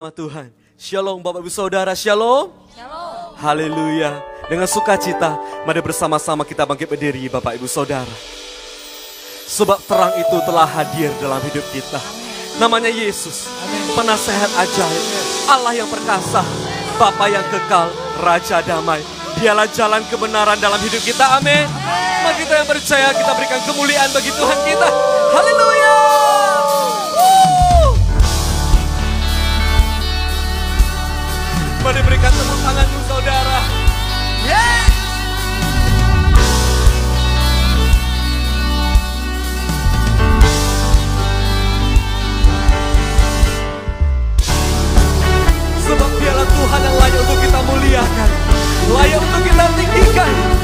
nama Tuhan. Shalom Bapak Ibu Saudara, Shalom. Shalom. Haleluya. Dengan sukacita, mari bersama-sama kita bangkit berdiri Bapak Ibu Saudara. Sebab terang itu telah hadir dalam hidup kita. Namanya Yesus, penasehat ajaib, Allah yang perkasa, Bapa yang kekal, Raja damai. Dialah jalan kebenaran dalam hidup kita, amin. Mari kita yang percaya, kita berikan kemuliaan bagi Tuhan kita. Haleluya. Mari berikan tepuk tanganmu saudara. Sebab dialah Tuhan yang layak untuk kita muliakan. Layak untuk kita tinggikan.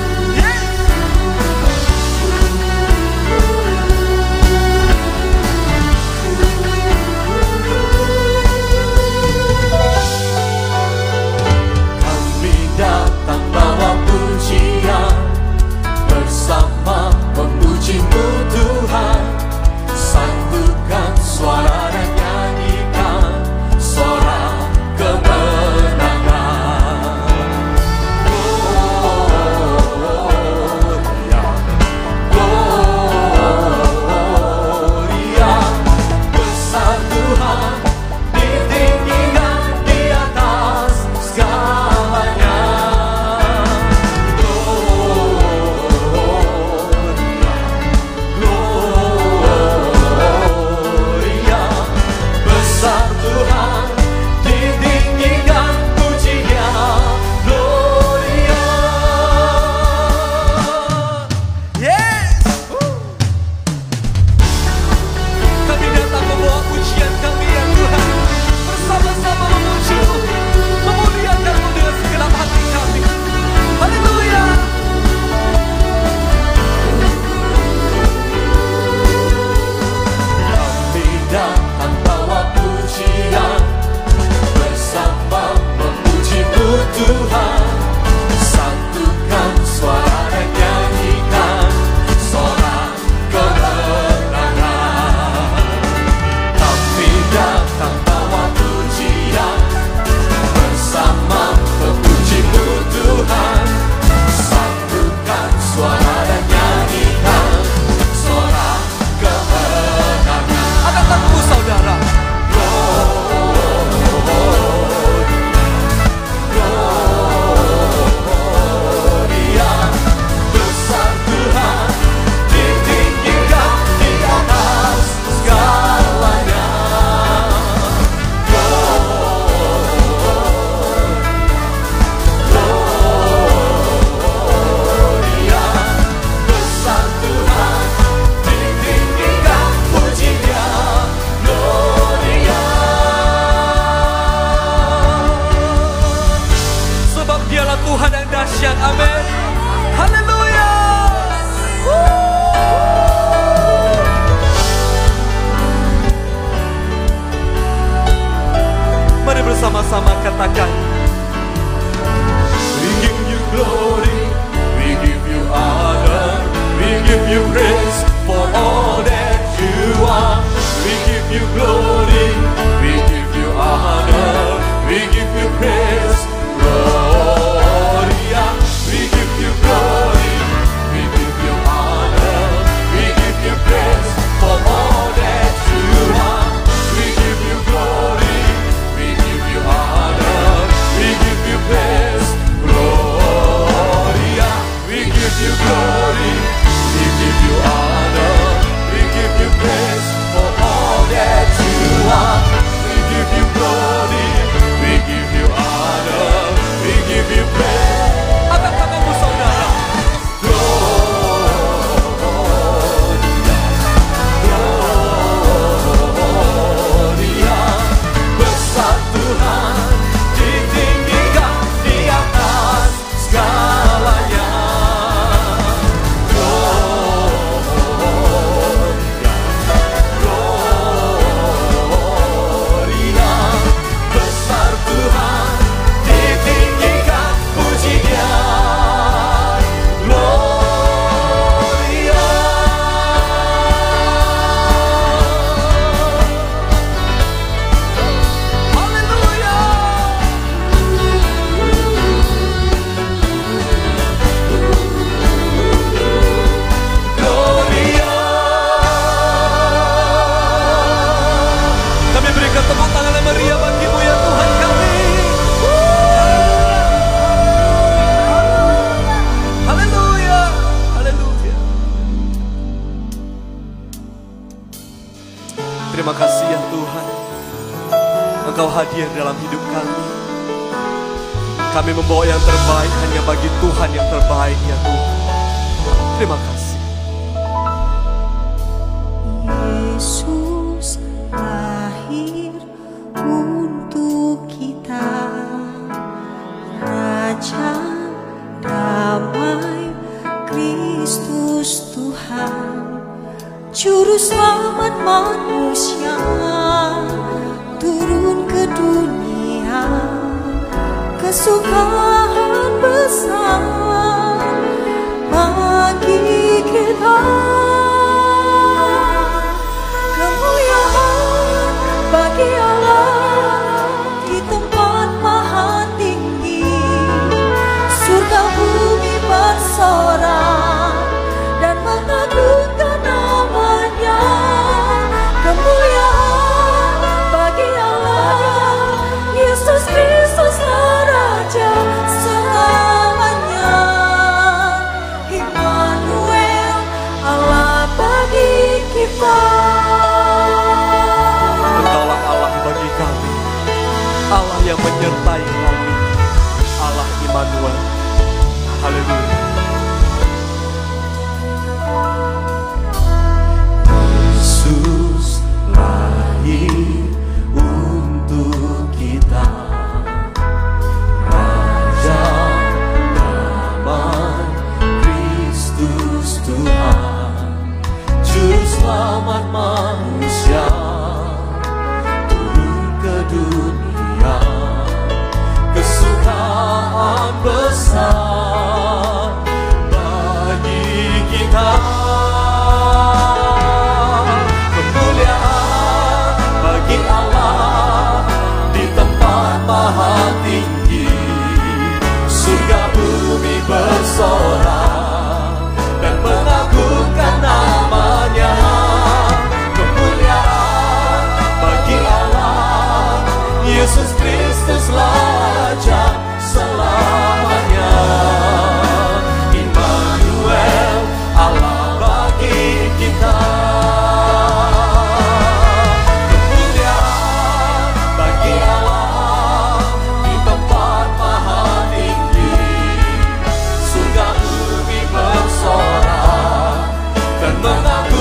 Dan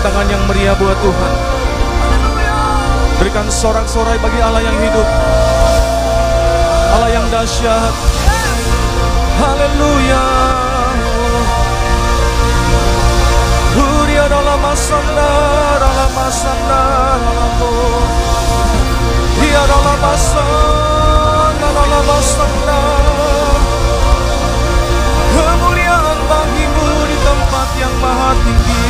tangan yang meriah buat Tuhan Berikan sorak-sorai bagi Allah yang hidup Allah yang dahsyat Haleluya. Huria dalam masanda, dalam masanda, Dia dalam masanda, dalam masanda. Kemuliaan bagimu di tempat yang maha tinggi.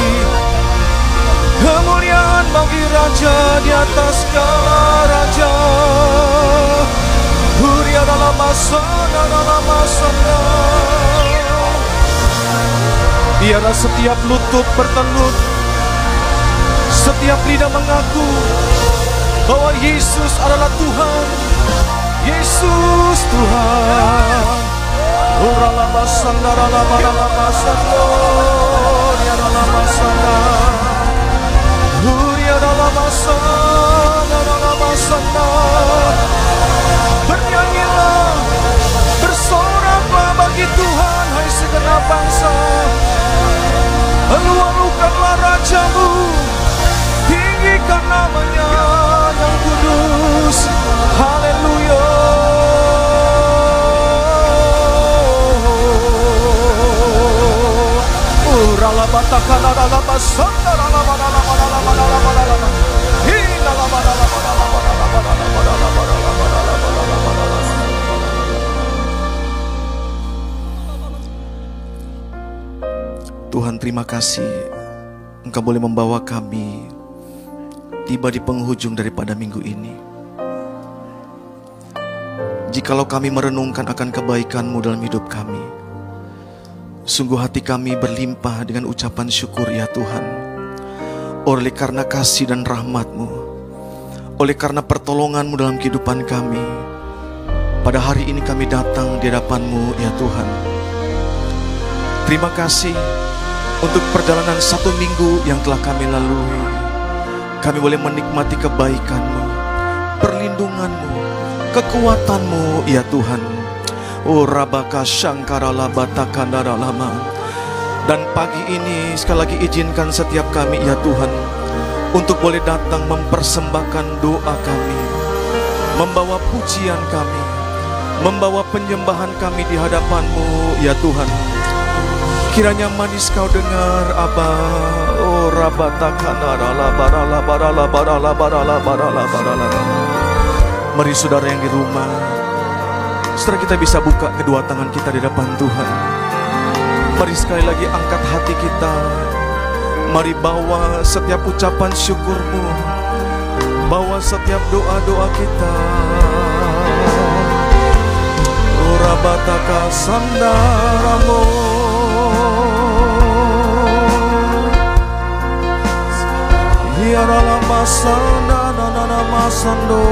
Kemuliaan bagi Raja di atas segala Raja. Huria dalam masana dalam masana. Biarlah setiap lutut bertelut, setiap lidah mengaku bahwa Yesus adalah Tuhan. Yesus Tuhan. Urala masana rala rala masana. Dia dalam masana. Bernyanyilah, bersoraklah bagi Tuhan, hai segenap bangsa. Lalu-lalukanlah rajamu, tinggikan namanya yang kudus. Haleluya. Urala batakana dalam basanda Tuhan terima kasih Engkau boleh membawa kami tiba di penghujung daripada minggu ini. Jikalau kami merenungkan akan kebaikan-Mu dalam hidup kami, sungguh hati kami berlimpah dengan ucapan syukur ya Tuhan. Oleh karena kasih dan rahmat-Mu, oleh karena pertolongan-Mu dalam kehidupan kami, pada hari ini kami datang di hadapan-Mu ya Tuhan. Terima kasih untuk perjalanan satu minggu yang telah kami lalui. Kami boleh menikmati kebaikan-Mu, perlindungan-Mu, kekuatan-Mu, ya Tuhan. Oh Rabaka Shankara Labataka Lama. Dan pagi ini sekali lagi izinkan setiap kami ya Tuhan untuk boleh datang mempersembahkan doa kami, membawa pujian kami, membawa penyembahan kami di hadapan-Mu ya Tuhan. Kiranya manis kau dengar Abba. Oh rabatakana rala barala barala barala barala barala barala Mari saudara yang di rumah Saudara kita bisa buka kedua tangan kita di depan Tuhan. Mari sekali lagi angkat hati kita. Mari bawa setiap ucapan syukurmu. Bawa setiap doa-doa kita. Oh rabataka sandaramo Yara masana na na na masando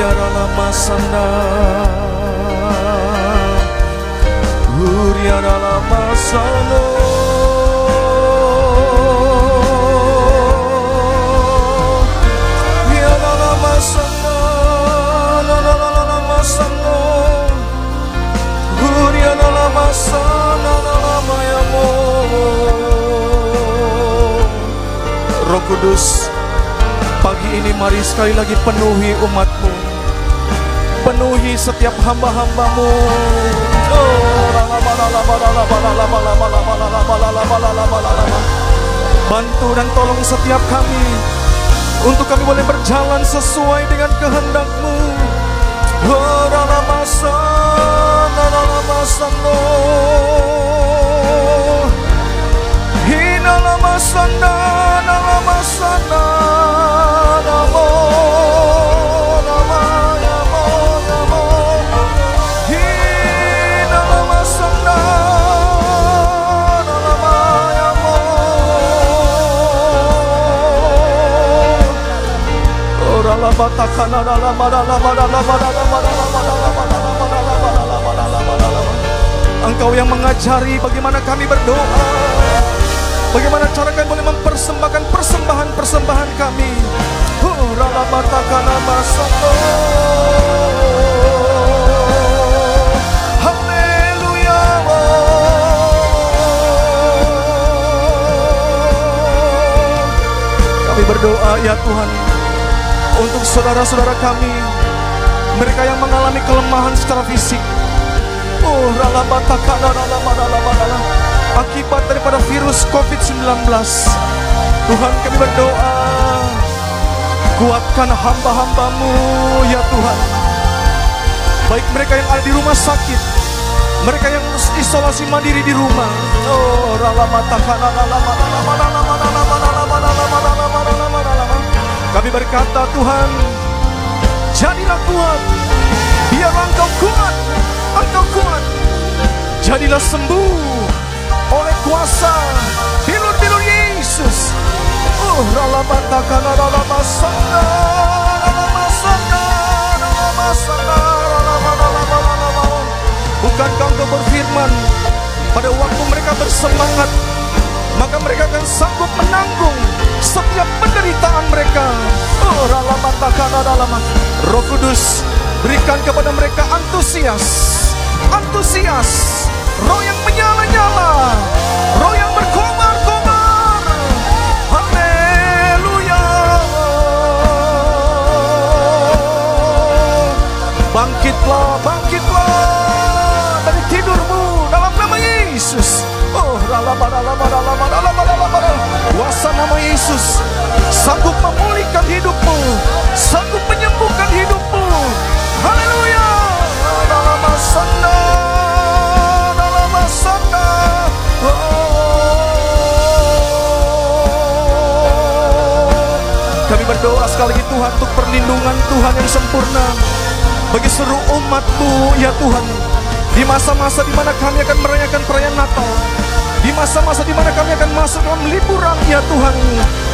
Yara la masanda Yara la masando Yara la masanda na na na na masando Yara la Roh Kudus Pagi ini mari sekali lagi penuhi umatmu. Penuhi setiap hamba-hambamu. Bantu dan tolong setiap kami Untuk kami boleh berjalan sesuai dengan kehendakmu. Oh, Engkau yang mengajari bagaimana kami berdoa Bagaimana cara kami boleh mempersembahkan persembahan-persembahan kami Haleluya Kami berdoa ya Tuhan Untuk saudara-saudara kami Mereka yang mengalami kelemahan secara fisik. Oh, ralabatakana, ralabaralabarala akibat daripada virus COVID-19. Tuhan kami berdoa, kuatkan hamba-hambamu ya Tuhan. Baik mereka yang ada di rumah sakit, mereka yang isolasi mandiri di rumah. Oh, kami berkata Tuhan, jadilah kuat, biar engkau kuat, engkau kuat, jadilah sembuh oleh kuasa bilur-bilur Yesus. Oh, ralabatakana, ralamasana, ralamasana, ralamasana, ralabaralabaralabar. Bukankah engkau berfirman pada waktu mereka bersemangat maka mereka akan sanggup menanggung setiap penderitaan mereka. Oh, ralabatakana, ralaman. Roh Kudus berikan kepada mereka antusias, antusias, roh yang menyala-nyala, roh yang berkobar-kobar. Haleluya. Bangkitlah, bangkitlah dari tidurmu dalam nama Yesus. Oh. Kuasa nama Yesus sanggup memulihkan hidupmu, sanggup menyembuhkan hidupmu. Haleluya. Dalamasana, sekali lagi Tuhan untuk perlindungan Tuhan yang sempurna. Bagi seluruh umatmu ya Tuhan di masa-masa di mana kami akan merayakan perayaan Natal di masa-masa di mana kami akan masuk dalam liburan ya Tuhan.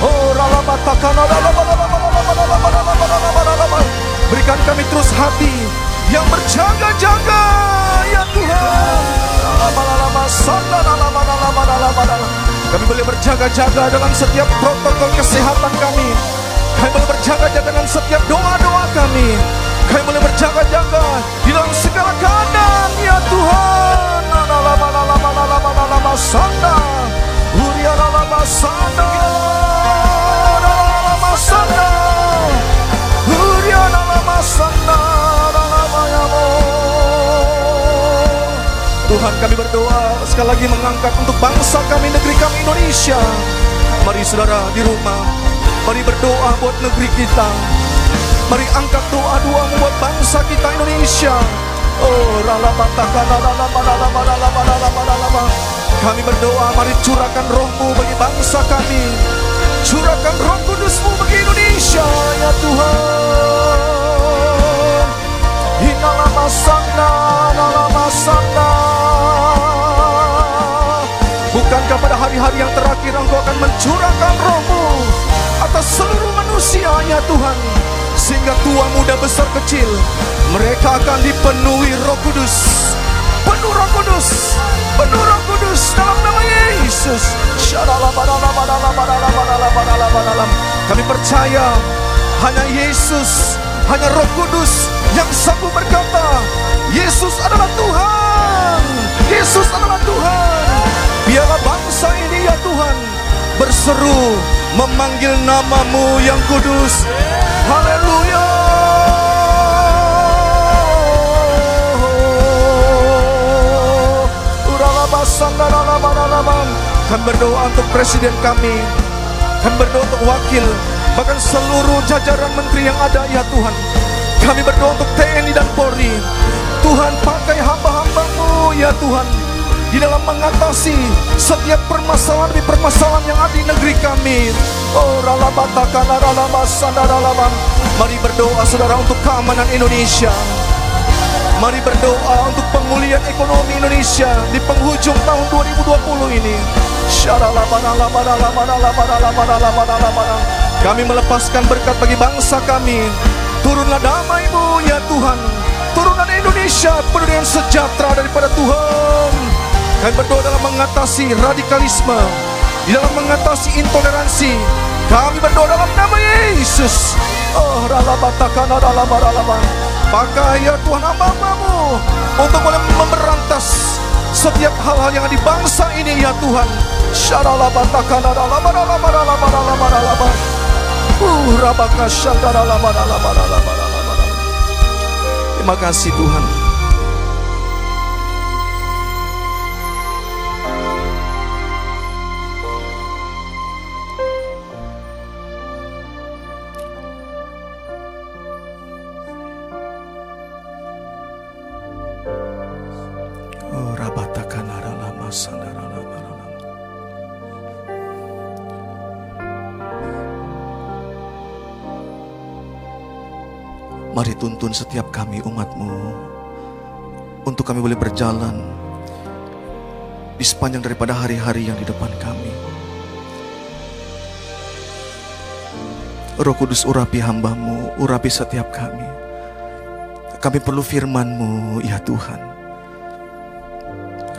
Oh ralabatakana berikan kami terus hati yang berjaga-jaga ya Tuhan kami boleh berjaga-jaga dalam setiap protokol kesehatan kami kami boleh berjaga-jaga dalam setiap doa-doa kami kami boleh berjaga-jaga di dalam segala keadaan ya Tuhan. Lama lama lama lama sanda. Uria lama sanda. Lama sanda. Uria lama sanda. Lama yamo. Tuhan kami berdoa sekali lagi mengangkat untuk bangsa kami, negeri kami Indonesia. Mari saudara di rumah, mari berdoa buat negeri kita. Mari angkat doa-doa buat bangsa kita Indonesia. Oh. Kami berdoa, mari curahkan rohmu bagi bangsa kami. Curahkan roh kudusmu bagi Indonesia, ya Tuhan. Inalamasana, nalamasana. Bukankah pada hari-hari yang terakhir engkau akan mencurahkan rohmu atas seluruh manusia ya Tuhan. Sehingga tua muda besar kecil mereka akan dipenuhi Roh Kudus. Penuh Roh Kudus penuh Roh Kudus dalam nama Yesus. Kami percaya hanya Yesus hanya Roh Kudus yang sanggup berkata Yesus adalah Tuhan Yesus adalah Tuhan. Biarlah bangsa ini ya Tuhan berseru memanggil namamu yang kudus Haleluya. Kami berdoa untuk presiden kami. Kami berdoa untuk wakil. Bahkan seluruh jajaran menteri yang ada ya Tuhan. Kami berdoa untuk TNI dan Polri. Tuhan pakai hamba-hambamu ya Tuhan. Di dalam mengatasi setiap permasalahan demi permasalahan yang ada di negeri kami. Oh ralabatakana ralamasana ralabam. Mari berdoa saudara untuk keamanan Indonesia. Mari berdoa untuk pemulihan ekonomi Indonesia di penghujung tahun 2020 ini. Kami melepaskan berkat bagi bangsa kami. Turunlah damai-Mu ya Tuhan. Turunlah Indonesia penuh dengan sejahtera daripada Tuhan. Kami berdoa dalam mengatasi radikalisme, di dalam mengatasi intoleransi. Kami berdoa dalam nama Yesus. Oh, ralabatakana ralabaralabar. Pakai ya Tuhan hamba-Mu untuk boleh memberantas setiap hal-hal yang ada di bangsa ini ya Tuhan. Syaralabatakana ralabaralabaralabaralabar. Uh, rabaka shandaralabaralabaralabaralabar. Terima kasih Tuhan. Tuntun setiap kami umatmu. Untuk kami boleh berjalan Di sepanjang daripada hari-hari yang di depan kami. Roh Kudus urapi hambamu Urapi setiap kami. Kami perlu firmanmu ya Tuhan.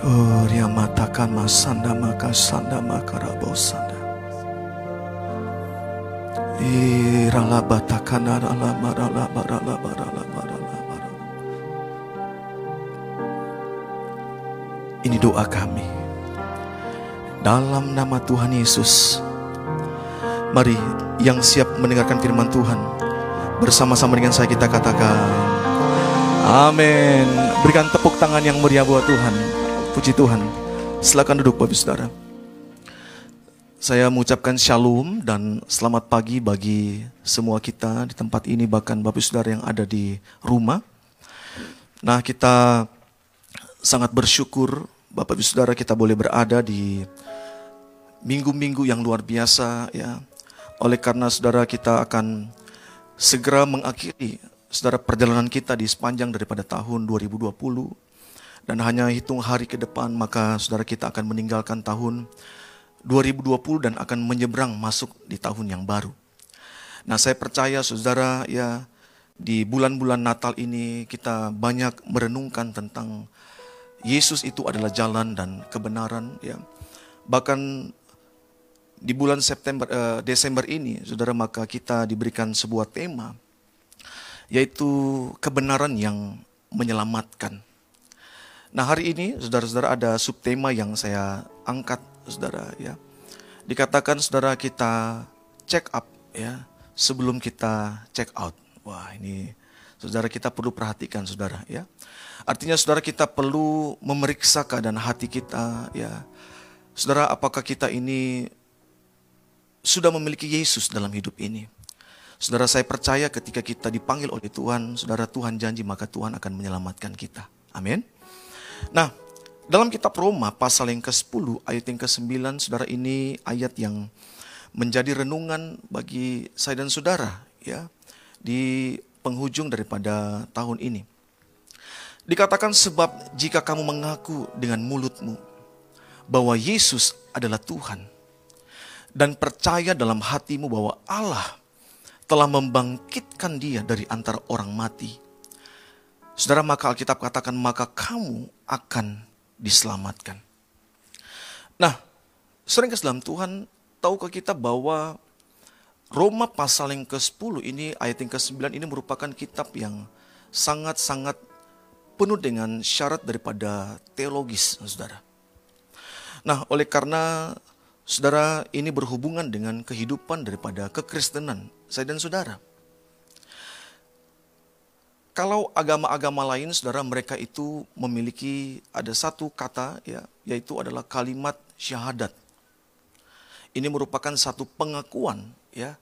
Oh riamatakan masanda maka sanda. maka rabosanda Ini doa kami Dalam nama Tuhan Yesus Mari yang siap mendengarkan firman Tuhan Bersama-sama dengan saya kita katakan Amin Berikan tepuk tangan yang meriah buat Tuhan Puji Tuhan Silakan duduk Bapak Saudara saya mengucapkan shalom dan selamat pagi bagi semua kita di tempat ini bahkan Bapak Saudara yang ada di rumah. Nah, kita sangat bersyukur Bapak Saudara kita boleh berada di minggu-minggu yang luar biasa ya. Oleh karena Saudara kita akan segera mengakhiri Saudara perjalanan kita di sepanjang daripada tahun 2020 dan hanya hitung hari ke depan maka Saudara kita akan meninggalkan tahun 2020 dan akan menyeberang masuk di tahun yang baru. Nah, saya percaya saudara ya di bulan-bulan Natal ini kita banyak merenungkan tentang Yesus itu adalah jalan dan kebenaran ya. Bahkan di bulan September eh, Desember ini saudara maka kita diberikan sebuah tema yaitu kebenaran yang menyelamatkan. Nah, hari ini saudara-saudara ada subtema yang saya angkat saudara ya. Dikatakan saudara kita check up ya sebelum kita check out. Wah, ini saudara kita perlu perhatikan saudara ya. Artinya saudara kita perlu memeriksa keadaan hati kita ya. Saudara, apakah kita ini sudah memiliki Yesus dalam hidup ini? Saudara, saya percaya ketika kita dipanggil oleh Tuhan, saudara Tuhan janji maka Tuhan akan menyelamatkan kita. Amin. Nah, dalam kitab Roma pasal yang ke-10 ayat yang ke-9 saudara ini ayat yang menjadi renungan bagi saya dan saudara ya di penghujung daripada tahun ini. Dikatakan sebab jika kamu mengaku dengan mulutmu bahwa Yesus adalah Tuhan dan percaya dalam hatimu bahwa Allah telah membangkitkan dia dari antara orang mati. Saudara maka Alkitab katakan maka kamu akan diselamatkan. Nah, sering dalam Tuhan, tahukah kita bahwa Roma pasal yang ke-10 ini, ayat yang ke-9 ini merupakan kitab yang sangat-sangat penuh dengan syarat daripada teologis, saudara. Nah, oleh karena saudara ini berhubungan dengan kehidupan daripada kekristenan, saya dan saudara. Kalau agama-agama lain, saudara, mereka itu memiliki ada satu kata, ya, yaitu adalah kalimat syahadat. Ini merupakan satu pengakuan, ya,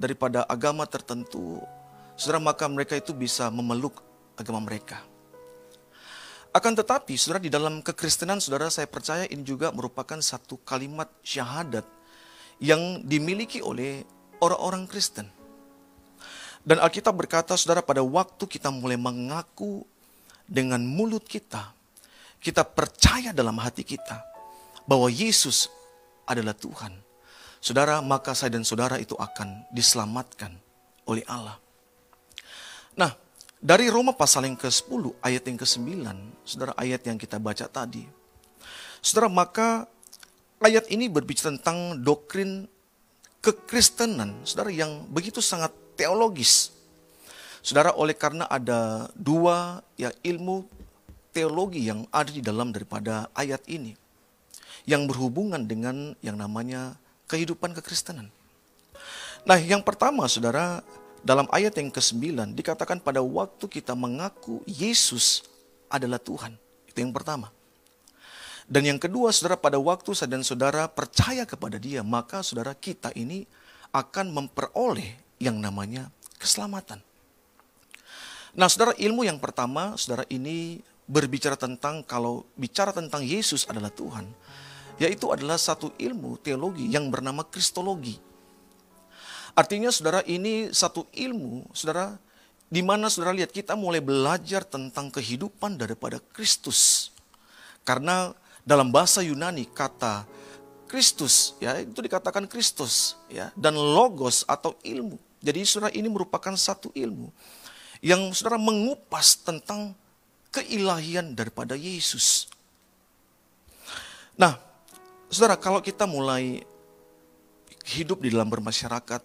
daripada agama tertentu. Saudara, maka mereka itu bisa memeluk agama mereka. Akan tetapi, saudara, di dalam kekristenan, saudara, saya percaya ini juga merupakan satu kalimat syahadat yang dimiliki oleh orang-orang Kristen. Dan Alkitab berkata, saudara, pada waktu kita mulai mengaku dengan mulut kita, kita percaya dalam hati kita bahwa Yesus adalah Tuhan. Saudara, maka saya dan saudara itu akan diselamatkan oleh Allah. Nah, dari Roma pasal yang ke-10 ayat yang ke-9, saudara ayat yang kita baca tadi. Saudara, maka ayat ini berbicara tentang doktrin kekristenan, saudara yang begitu sangat teologis. Saudara, oleh karena ada dua ya ilmu teologi yang ada di dalam daripada ayat ini yang berhubungan dengan yang namanya kehidupan kekristenan. Nah, yang pertama Saudara, dalam ayat yang ke-9 dikatakan pada waktu kita mengaku Yesus adalah Tuhan. Itu yang pertama. Dan yang kedua, saudara, pada waktu dan saudara percaya kepada dia, maka saudara kita ini akan memperoleh yang namanya keselamatan. Nah, saudara, ilmu yang pertama, saudara ini berbicara tentang, kalau bicara tentang Yesus adalah Tuhan, yaitu adalah satu ilmu teologi yang bernama Kristologi. Artinya, saudara, ini satu ilmu, saudara, di mana saudara lihat kita mulai belajar tentang kehidupan daripada Kristus. Karena dalam bahasa Yunani kata Kristus ya itu dikatakan Kristus ya dan logos atau ilmu. Jadi saudara ini merupakan satu ilmu yang saudara mengupas tentang keilahian daripada Yesus. Nah, saudara kalau kita mulai hidup di dalam bermasyarakat,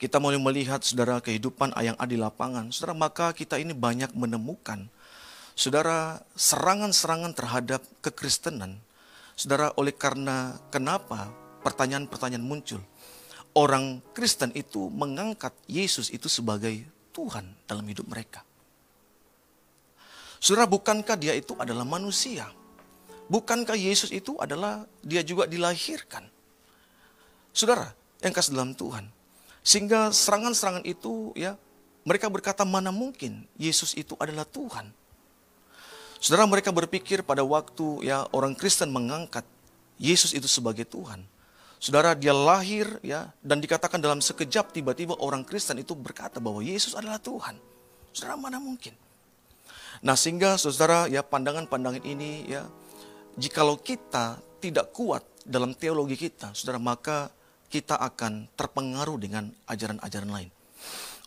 kita mulai melihat saudara kehidupan yang ada di lapangan, saudara maka kita ini banyak menemukan Saudara, serangan-serangan terhadap kekristenan, saudara, oleh karena kenapa pertanyaan-pertanyaan muncul. Orang Kristen itu mengangkat Yesus itu sebagai Tuhan dalam hidup mereka. Saudara, bukankah dia itu adalah manusia? Bukankah Yesus itu adalah dia juga dilahirkan? Saudara, yang kasih dalam Tuhan. Sehingga serangan-serangan itu ya mereka berkata mana mungkin Yesus itu adalah Tuhan. Saudara mereka berpikir pada waktu ya orang Kristen mengangkat Yesus itu sebagai Tuhan. Saudara dia lahir ya dan dikatakan dalam sekejap tiba-tiba orang Kristen itu berkata bahwa Yesus adalah Tuhan. Saudara mana mungkin? Nah sehingga saudara ya pandangan-pandangan ini ya jikalau kita tidak kuat dalam teologi kita, saudara maka kita akan terpengaruh dengan ajaran-ajaran lain.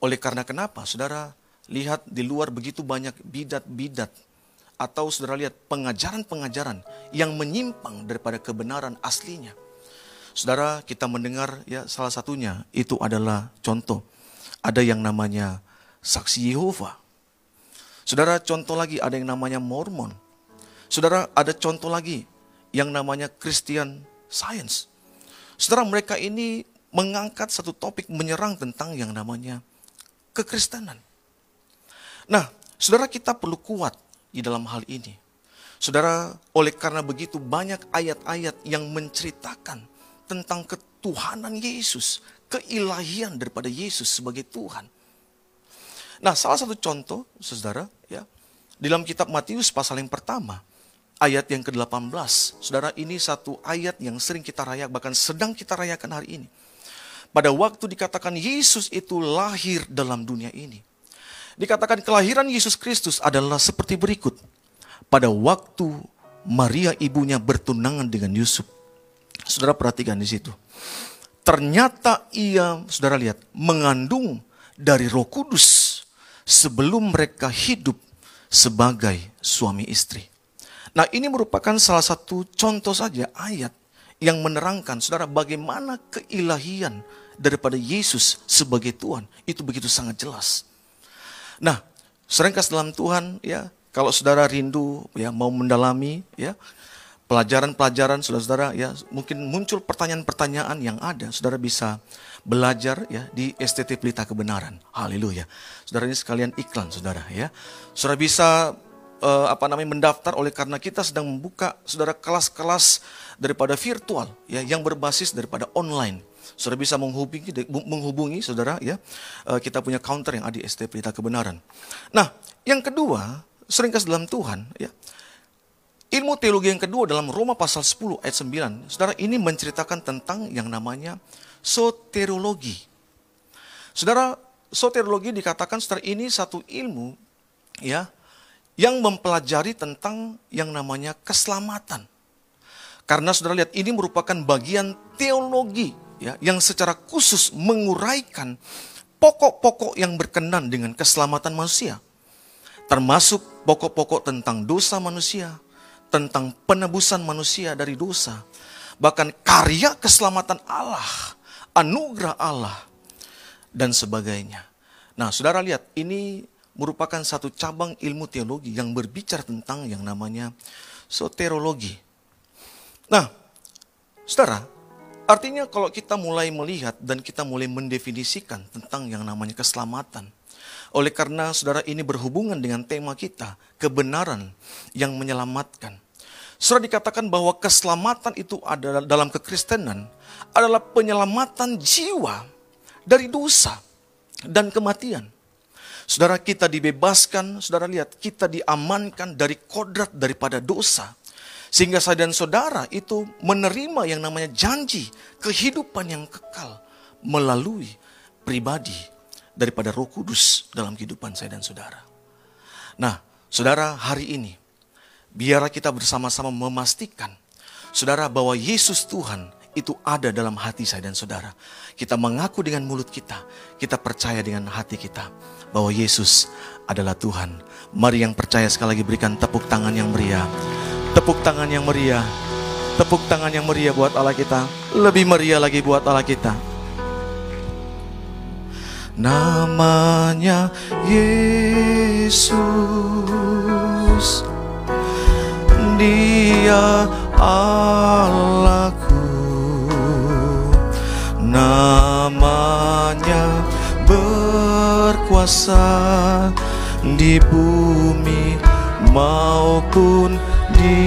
Oleh karena kenapa? Saudara lihat di luar begitu banyak bidat-bidat atau saudara lihat pengajaran-pengajaran yang menyimpang daripada kebenaran aslinya. Saudara, kita mendengar ya salah satunya itu adalah contoh. Ada yang namanya saksi Yehova. Saudara, contoh lagi ada yang namanya Mormon. Saudara, ada contoh lagi yang namanya Christian Science. Saudara, mereka ini mengangkat satu topik menyerang tentang yang namanya kekristenan. Nah, saudara kita perlu kuat di dalam hal ini. Saudara, oleh karena begitu banyak ayat-ayat yang menceritakan tentang ketuhanan Yesus, keilahian daripada Yesus sebagai Tuhan. Nah, salah satu contoh, saudara, ya, dalam kitab Matius pasal yang pertama, ayat yang ke-18. Saudara, ini satu ayat yang sering kita rayakan, bahkan sedang kita rayakan hari ini. Pada waktu dikatakan Yesus itu lahir dalam dunia ini. Dikatakan kelahiran Yesus Kristus adalah seperti berikut. Pada waktu Maria ibunya bertunangan dengan Yusuf. Saudara perhatikan di situ. Ternyata ia, saudara lihat, mengandung dari roh kudus sebelum mereka hidup sebagai suami istri. Nah ini merupakan salah satu contoh saja ayat yang menerangkan saudara bagaimana keilahian daripada Yesus sebagai Tuhan. Itu begitu sangat jelas. Nah, seringkas dalam Tuhan ya, kalau saudara rindu ya mau mendalami ya pelajaran-pelajaran saudara-saudara ya mungkin muncul pertanyaan-pertanyaan yang ada saudara bisa belajar ya di STT Pelita Kebenaran. Haleluya. Saudara ini sekalian iklan saudara ya. Saudara bisa uh, apa namanya mendaftar oleh karena kita sedang membuka saudara kelas-kelas daripada virtual ya yang berbasis daripada online. Saudara bisa menghubungi, menghubungi saudara ya. Eh, kita punya counter yang ada di ST Pelita Kebenaran. Nah, yang kedua, seringkas dalam Tuhan ya. Ilmu teologi yang kedua dalam Roma pasal 10 ayat 9. Saudara ini menceritakan tentang yang namanya soteriologi. Saudara, soteriologi dikatakan saudara ini satu ilmu ya yang mempelajari tentang yang namanya keselamatan. Karena saudara lihat ini merupakan bagian teologi ya yang secara khusus menguraikan pokok-pokok yang berkenan dengan keselamatan manusia. Termasuk pokok-pokok tentang dosa manusia, tentang penebusan manusia dari dosa, bahkan karya keselamatan Allah, anugerah Allah, dan sebagainya. Nah, saudara lihat, ini merupakan satu cabang ilmu teologi yang berbicara tentang yang namanya soterologi. Nah, saudara, Artinya kalau kita mulai melihat dan kita mulai mendefinisikan tentang yang namanya keselamatan. Oleh karena saudara ini berhubungan dengan tema kita, kebenaran yang menyelamatkan. Saudara dikatakan bahwa keselamatan itu adalah dalam kekristenan adalah penyelamatan jiwa dari dosa dan kematian. Saudara kita dibebaskan, saudara lihat kita diamankan dari kodrat daripada dosa. Sehingga saya dan saudara itu menerima yang namanya janji kehidupan yang kekal melalui pribadi daripada Roh Kudus dalam kehidupan saya dan saudara. Nah, saudara, hari ini biarlah kita bersama-sama memastikan saudara bahwa Yesus Tuhan itu ada dalam hati saya dan saudara. Kita mengaku dengan mulut kita, kita percaya dengan hati kita bahwa Yesus adalah Tuhan. Mari yang percaya sekali lagi berikan tepuk tangan yang meriah. Tepuk tangan yang meriah. Tepuk tangan yang meriah buat Allah kita. Lebih meriah lagi buat Allah kita. Namanya Yesus. Dia Allahku. Namanya berkuasa di bumi maupun di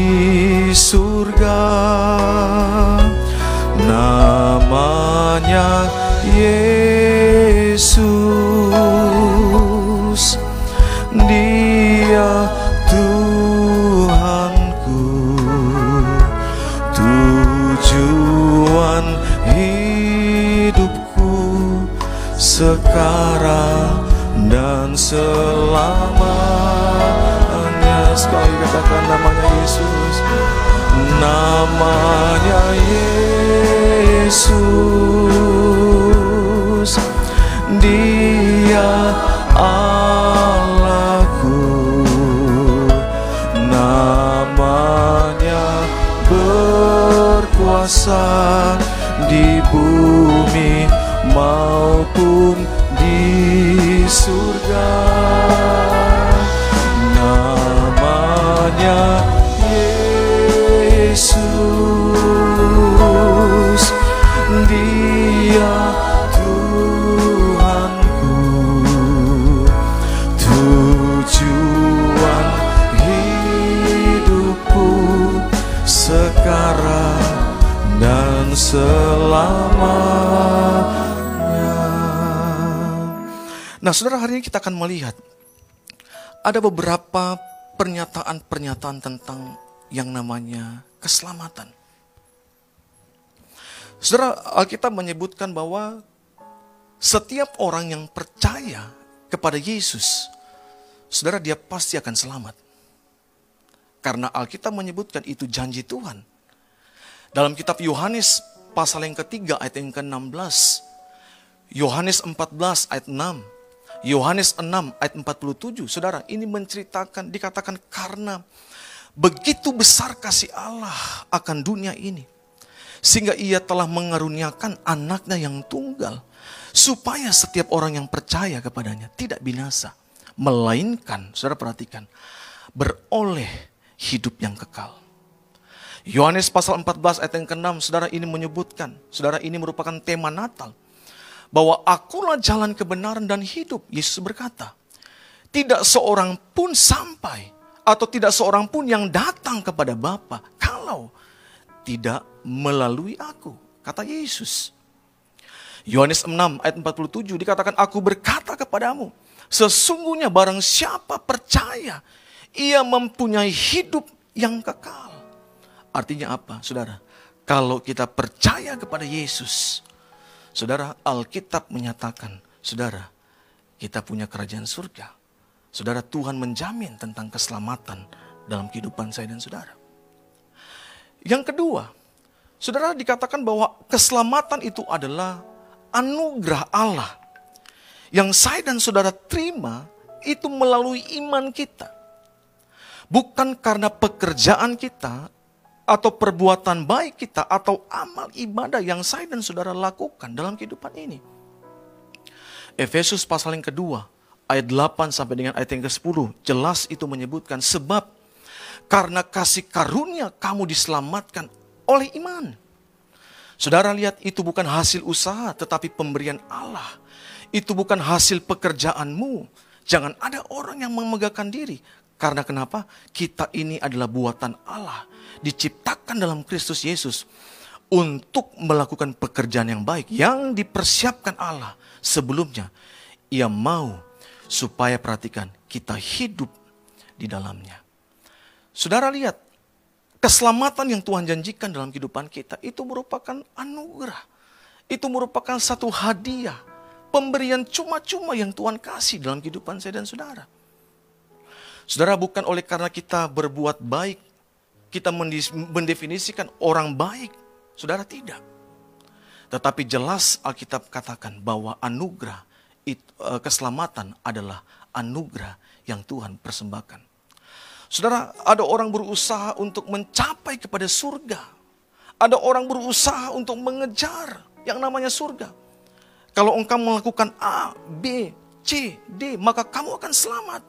surga namanya Yesus dia Tuhanku tujuan hidupku sekarang dan selamanya. Sekali katakan namanya Yesus namanya Yesus dia Allahku. Namanya berkuasa di bumi maupun di surga Nah, saudara, hari ini kita akan melihat ada beberapa pernyataan-pernyataan tentang yang namanya keselamatan. Saudara, Alkitab menyebutkan bahwa setiap orang yang percaya kepada Yesus, saudara dia pasti akan selamat. Karena Alkitab menyebutkan itu janji Tuhan. Dalam kitab Yohanes pasal yang ketiga ayat yang ke-16. Yohanes 14 ayat 6. Yohanes 6 ayat 47. Saudara, ini menceritakan dikatakan karena begitu besar kasih Allah akan dunia ini sehingga ia telah mengaruniakan anaknya yang tunggal supaya setiap orang yang percaya kepadanya tidak binasa melainkan saudara perhatikan beroleh hidup yang kekal Yohanes pasal 14 ayat yang ke-6 saudara ini menyebutkan saudara ini merupakan tema Natal bahwa akulah jalan kebenaran dan hidup Yesus berkata tidak seorang pun sampai atau tidak seorang pun yang datang kepada Bapa kalau tidak melalui aku, kata Yesus. Yohanes 6 ayat 47 dikatakan aku berkata kepadamu, sesungguhnya barang siapa percaya ia mempunyai hidup yang kekal. Artinya apa, Saudara? Kalau kita percaya kepada Yesus, Saudara, Alkitab menyatakan, Saudara, kita punya kerajaan surga. Saudara, Tuhan menjamin tentang keselamatan dalam kehidupan saya dan saudara. Yang kedua, saudara dikatakan bahwa keselamatan itu adalah anugerah Allah. Yang saya dan saudara terima itu melalui iman kita. Bukan karena pekerjaan kita atau perbuatan baik kita atau amal ibadah yang saya dan saudara lakukan dalam kehidupan ini. Efesus pasal yang kedua, ayat 8 sampai dengan ayat yang ke-10, jelas itu menyebutkan sebab karena kasih karunia kamu diselamatkan oleh iman. Saudara lihat itu bukan hasil usaha tetapi pemberian Allah. Itu bukan hasil pekerjaanmu. Jangan ada orang yang memegahkan diri. Karena kenapa? Kita ini adalah buatan Allah. Diciptakan dalam Kristus Yesus. Untuk melakukan pekerjaan yang baik. Yang dipersiapkan Allah sebelumnya. Ia mau supaya perhatikan kita hidup di dalamnya. Saudara lihat, keselamatan yang Tuhan janjikan dalam kehidupan kita itu merupakan anugerah. Itu merupakan satu hadiah, pemberian cuma-cuma yang Tuhan kasih dalam kehidupan saya dan saudara. Saudara bukan oleh karena kita berbuat baik, kita mendefinisikan orang baik. Saudara tidak. Tetapi jelas Alkitab katakan bahwa anugerah eh, keselamatan adalah anugerah yang Tuhan persembahkan. Saudara, ada orang berusaha untuk mencapai kepada surga. Ada orang berusaha untuk mengejar yang namanya surga. Kalau engkau melakukan A, B, C, D, maka kamu akan selamat.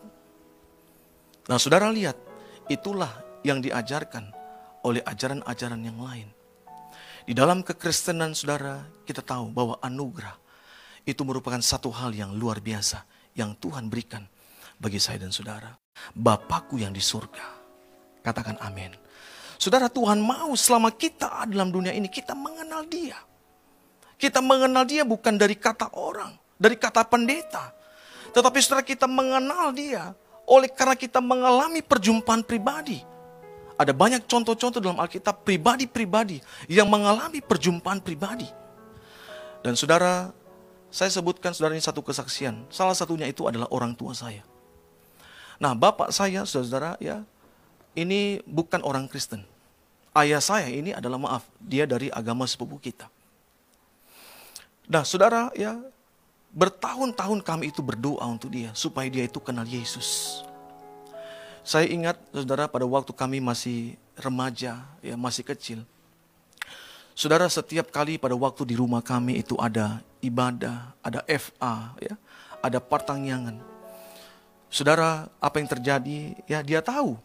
Nah, saudara lihat, itulah yang diajarkan oleh ajaran-ajaran yang lain. Di dalam kekristenan saudara, kita tahu bahwa anugerah itu merupakan satu hal yang luar biasa yang Tuhan berikan bagi saya dan saudara. Bapakku yang di surga. Katakan amin. Saudara Tuhan mau selama kita dalam dunia ini kita mengenal dia. Kita mengenal dia bukan dari kata orang, dari kata pendeta. Tetapi saudara kita mengenal dia oleh karena kita mengalami perjumpaan pribadi. Ada banyak contoh-contoh dalam Alkitab pribadi-pribadi yang mengalami perjumpaan pribadi. Dan saudara, saya sebutkan saudara ini satu kesaksian. Salah satunya itu adalah orang tua saya. Nah, bapak saya, saudara, ya, ini bukan orang Kristen. Ayah saya ini adalah maaf, dia dari agama sepupu kita. Nah, saudara, ya, bertahun-tahun kami itu berdoa untuk dia supaya dia itu kenal Yesus. Saya ingat, saudara, pada waktu kami masih remaja, ya, masih kecil. Saudara, setiap kali pada waktu di rumah kami itu ada ibadah, ada FA, ya, ada partangyangan. Saudara, apa yang terjadi? Ya, dia tahu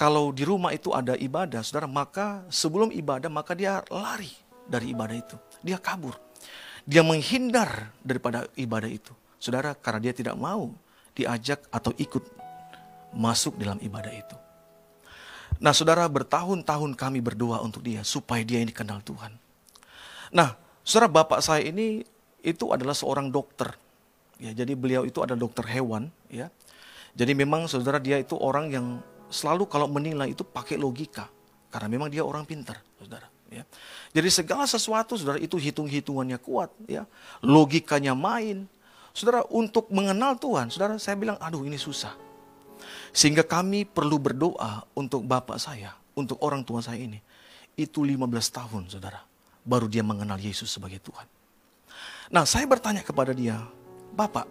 kalau di rumah itu ada ibadah, saudara, maka sebelum ibadah maka dia lari dari ibadah itu. Dia kabur. Dia menghindar daripada ibadah itu. Saudara, karena dia tidak mau diajak atau ikut masuk dalam ibadah itu. Nah, saudara, bertahun-tahun kami berdoa untuk dia supaya dia ini kenal Tuhan. Nah, saudara bapak saya ini itu adalah seorang dokter Ya, jadi beliau itu adalah dokter hewan, ya. Jadi memang saudara dia itu orang yang selalu kalau menilai itu pakai logika karena memang dia orang pintar, saudara. Ya. Jadi segala sesuatu saudara itu hitung-hitungannya kuat, ya. Logikanya main. Saudara untuk mengenal Tuhan, saudara saya bilang aduh ini susah. Sehingga kami perlu berdoa untuk bapak saya, untuk orang tua saya ini. Itu 15 tahun saudara, baru dia mengenal Yesus sebagai Tuhan. Nah saya bertanya kepada dia, Bapak,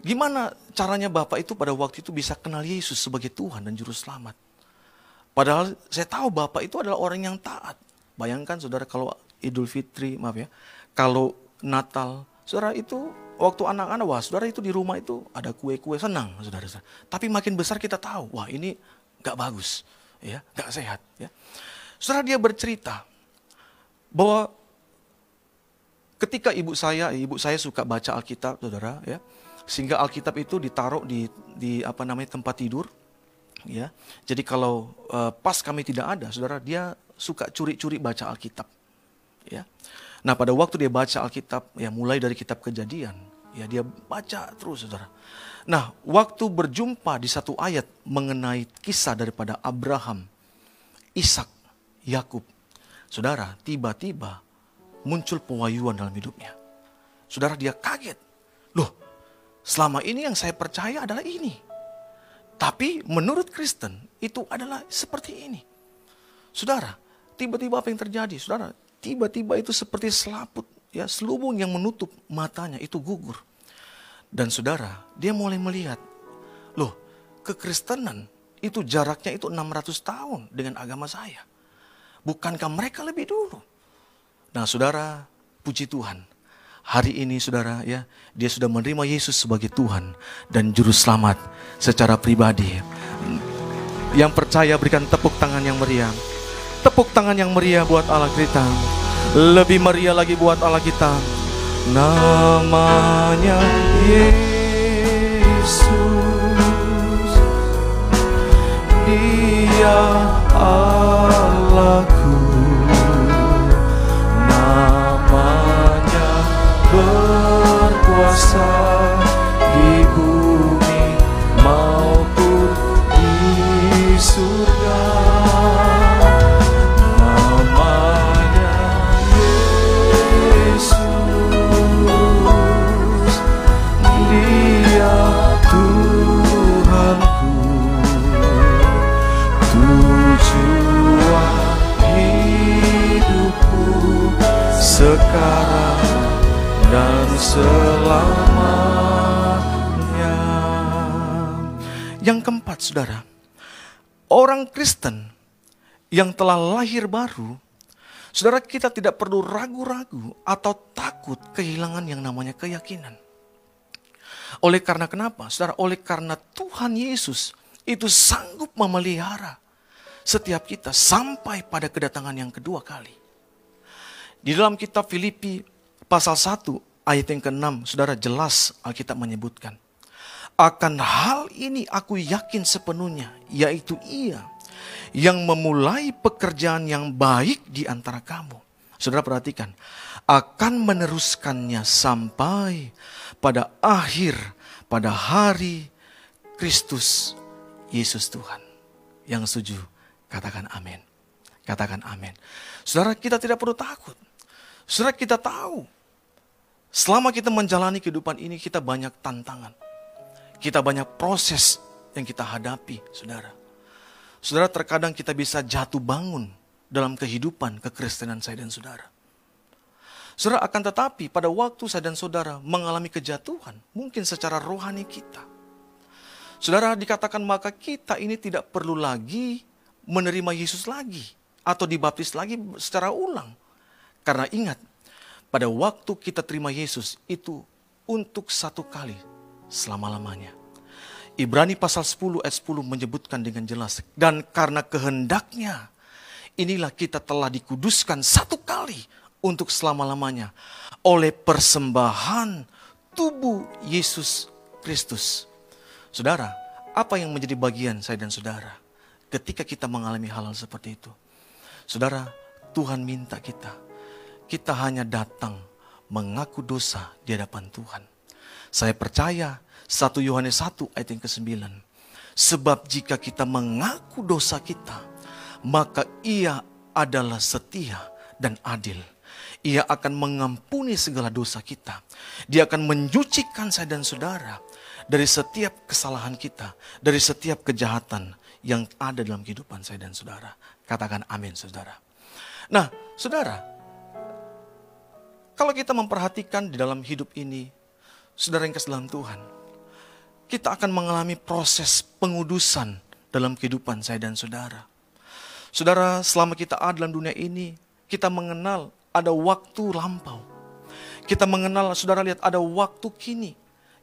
gimana caranya Bapak itu pada waktu itu bisa kenal Yesus sebagai Tuhan dan Juru Selamat? Padahal saya tahu Bapak itu adalah orang yang taat. Bayangkan saudara kalau Idul Fitri, maaf ya, kalau Natal, saudara itu waktu anak-anak, wah saudara itu di rumah itu ada kue-kue senang, saudara. saudara. Tapi makin besar kita tahu, wah ini gak bagus, ya, gak sehat. Ya. Saudara dia bercerita bahwa Ketika ibu saya, ibu saya suka baca Alkitab, saudara, ya, sehingga Alkitab itu ditaruh di di apa namanya tempat tidur, ya. Jadi kalau uh, pas kami tidak ada, saudara, dia suka curi-curi baca Alkitab, ya. Nah pada waktu dia baca Alkitab, ya mulai dari kitab Kejadian, ya dia baca terus, saudara. Nah waktu berjumpa di satu ayat mengenai kisah daripada Abraham, Ishak, Yakub, saudara, tiba-tiba muncul pewahyuan dalam hidupnya. Saudara dia kaget. Loh, selama ini yang saya percaya adalah ini. Tapi menurut Kristen itu adalah seperti ini. Saudara, tiba-tiba apa yang terjadi? Saudara, tiba-tiba itu seperti selaput, ya selubung yang menutup matanya itu gugur. Dan saudara, dia mulai melihat, loh, kekristenan itu jaraknya itu 600 tahun dengan agama saya. Bukankah mereka lebih dulu? Nah, saudara, puji Tuhan. Hari ini saudara ya, dia sudah menerima Yesus sebagai Tuhan dan juru selamat secara pribadi. Yang percaya berikan tepuk tangan yang meriah. Tepuk tangan yang meriah buat Allah kita. Lebih meriah lagi buat Allah kita. Namanya Yesus. Dia Allahku. Berkuasa orang Kristen yang telah lahir baru, saudara kita tidak perlu ragu-ragu atau takut kehilangan yang namanya keyakinan. Oleh karena kenapa? Saudara, oleh karena Tuhan Yesus itu sanggup memelihara setiap kita sampai pada kedatangan yang kedua kali. Di dalam kitab Filipi pasal 1 ayat yang ke-6, saudara jelas Alkitab menyebutkan. Akan hal ini aku yakin sepenuhnya, yaitu ia yang memulai pekerjaan yang baik di antara kamu. Saudara perhatikan, akan meneruskannya sampai pada akhir, pada hari Kristus Yesus Tuhan. Yang setuju, katakan amin. Katakan amin. Saudara, kita tidak perlu takut. Saudara, kita tahu. Selama kita menjalani kehidupan ini, kita banyak tantangan. Kita banyak proses yang kita hadapi, saudara. Saudara, terkadang kita bisa jatuh bangun dalam kehidupan kekristenan saya dan saudara. Saudara, akan tetapi pada waktu saya dan saudara mengalami kejatuhan, mungkin secara rohani kita. Saudara, dikatakan maka kita ini tidak perlu lagi menerima Yesus lagi atau dibaptis lagi secara ulang. Karena ingat, pada waktu kita terima Yesus itu untuk satu kali selama-lamanya. Ibrani pasal 10 ayat 10 menyebutkan dengan jelas. Dan karena kehendaknya, inilah kita telah dikuduskan satu kali untuk selama-lamanya. Oleh persembahan tubuh Yesus Kristus. Saudara, apa yang menjadi bagian saya dan saudara ketika kita mengalami hal-hal seperti itu? Saudara, Tuhan minta kita, kita hanya datang mengaku dosa di hadapan Tuhan. Saya percaya 1 Yohanes 1 ayat yang ke-9. Sebab jika kita mengaku dosa kita, maka ia adalah setia dan adil. Ia akan mengampuni segala dosa kita. Dia akan mencucikan saya dan saudara dari setiap kesalahan kita, dari setiap kejahatan yang ada dalam kehidupan saya dan saudara. Katakan amin saudara. Nah saudara, kalau kita memperhatikan di dalam hidup ini, saudara yang kasih dalam Tuhan, kita akan mengalami proses pengudusan dalam kehidupan saya dan saudara. Saudara, selama kita ada dalam dunia ini, kita mengenal ada waktu lampau. Kita mengenal, saudara lihat ada waktu kini.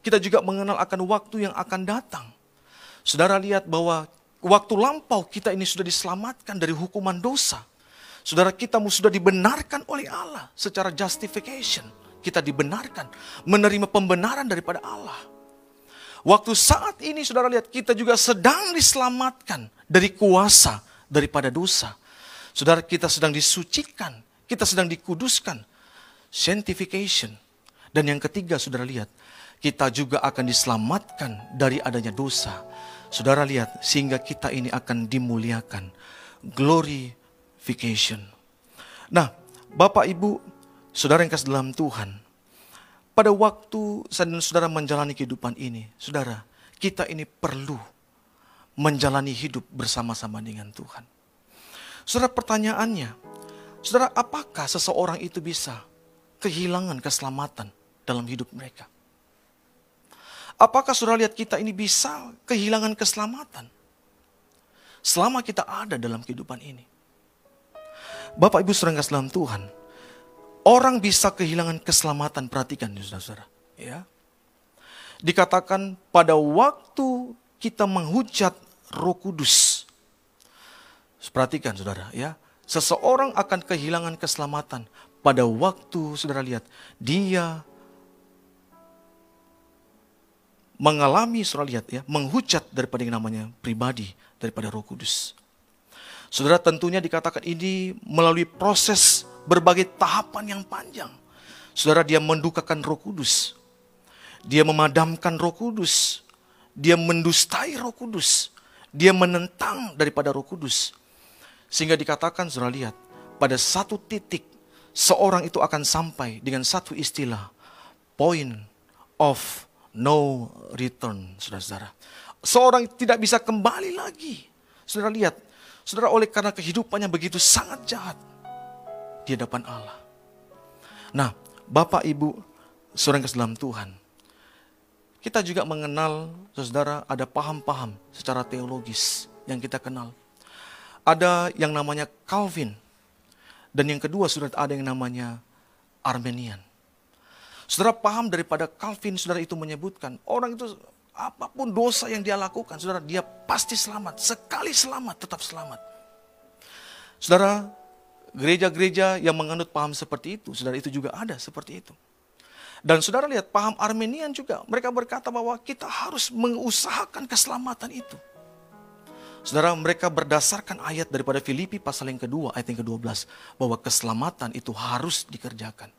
Kita juga mengenal akan waktu yang akan datang. Saudara lihat bahwa waktu lampau kita ini sudah diselamatkan dari hukuman dosa. Saudara kita sudah dibenarkan oleh Allah secara justification. Kita dibenarkan menerima pembenaran daripada Allah. Waktu saat ini saudara lihat kita juga sedang diselamatkan dari kuasa daripada dosa. Saudara kita sedang disucikan, kita sedang dikuduskan. Sanctification. Dan yang ketiga saudara lihat, kita juga akan diselamatkan dari adanya dosa. Saudara lihat, sehingga kita ini akan dimuliakan. Glorification. Nah, Bapak Ibu, saudara yang kasih dalam Tuhan, pada waktu saudara menjalani kehidupan ini, saudara, kita ini perlu menjalani hidup bersama-sama dengan Tuhan. Saudara pertanyaannya, saudara apakah seseorang itu bisa kehilangan keselamatan dalam hidup mereka? Apakah saudara lihat kita ini bisa kehilangan keselamatan? Selama kita ada dalam kehidupan ini. Bapak Ibu saudara dalam Tuhan, orang bisa kehilangan keselamatan, perhatikan saudara-saudara. Ya. Dikatakan pada waktu kita menghujat roh kudus. Perhatikan saudara ya. Seseorang akan kehilangan keselamatan pada waktu saudara lihat dia mengalami saudara lihat ya menghujat daripada yang namanya pribadi daripada Roh Kudus. Saudara tentunya dikatakan ini melalui proses berbagai tahapan yang panjang. Saudara dia mendukakan Roh Kudus. Dia memadamkan Roh Kudus. Dia mendustai Roh Kudus. Dia menentang daripada Roh Kudus. Sehingga dikatakan saudara lihat pada satu titik seorang itu akan sampai dengan satu istilah point of no return, saudara-saudara. Seorang tidak bisa kembali lagi. Saudara lihat, saudara oleh karena kehidupannya begitu sangat jahat di hadapan Allah. Nah, Bapak Ibu, saudara yang Tuhan, kita juga mengenal, saudara, ada paham-paham secara teologis yang kita kenal. Ada yang namanya Calvin, dan yang kedua sudah ada yang namanya Armenian. Saudara paham daripada Calvin, saudara itu menyebutkan orang itu apa pun dosa yang dia lakukan, saudara dia pasti selamat. Sekali selamat, tetap selamat. Saudara, gereja-gereja yang menganut paham seperti itu, saudara itu juga ada seperti itu. Dan saudara lihat paham Armenian juga, mereka berkata bahwa kita harus mengusahakan keselamatan itu. Saudara, mereka berdasarkan ayat daripada Filipi pasal yang kedua, ayat yang ke-12. Bahwa keselamatan itu harus dikerjakan.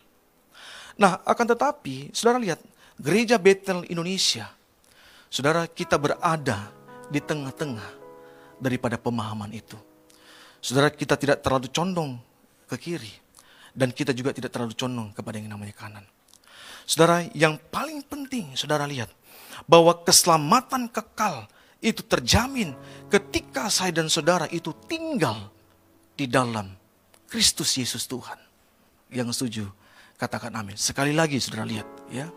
Nah, akan tetapi, saudara lihat, gereja Betel Indonesia, saudara kita berada di tengah-tengah daripada pemahaman itu. Saudara, kita tidak terlalu condong ke kiri. Dan kita juga tidak terlalu condong kepada yang namanya kanan. Saudara, yang paling penting, saudara lihat, bahwa keselamatan kekal itu terjamin ketika saya dan saudara itu tinggal di dalam Kristus Yesus Tuhan. Yang setuju, katakan amin. Sekali lagi saudara lihat ya.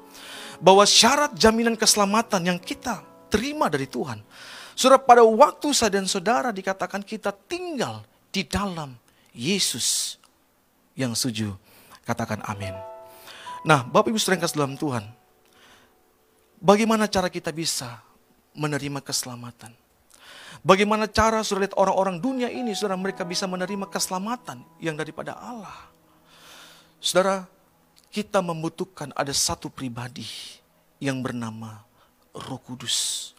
Bahwa syarat jaminan keselamatan yang kita terima dari Tuhan. Saudara pada waktu saya dan saudara dikatakan kita tinggal di dalam Yesus. Yang setuju, katakan amin. Nah Bapak Ibu saudara dalam Tuhan. Bagaimana cara kita bisa menerima keselamatan. Bagaimana cara saudara orang-orang dunia ini, saudara mereka bisa menerima keselamatan yang daripada Allah. Saudara, kita membutuhkan ada satu pribadi yang bernama Roh Kudus.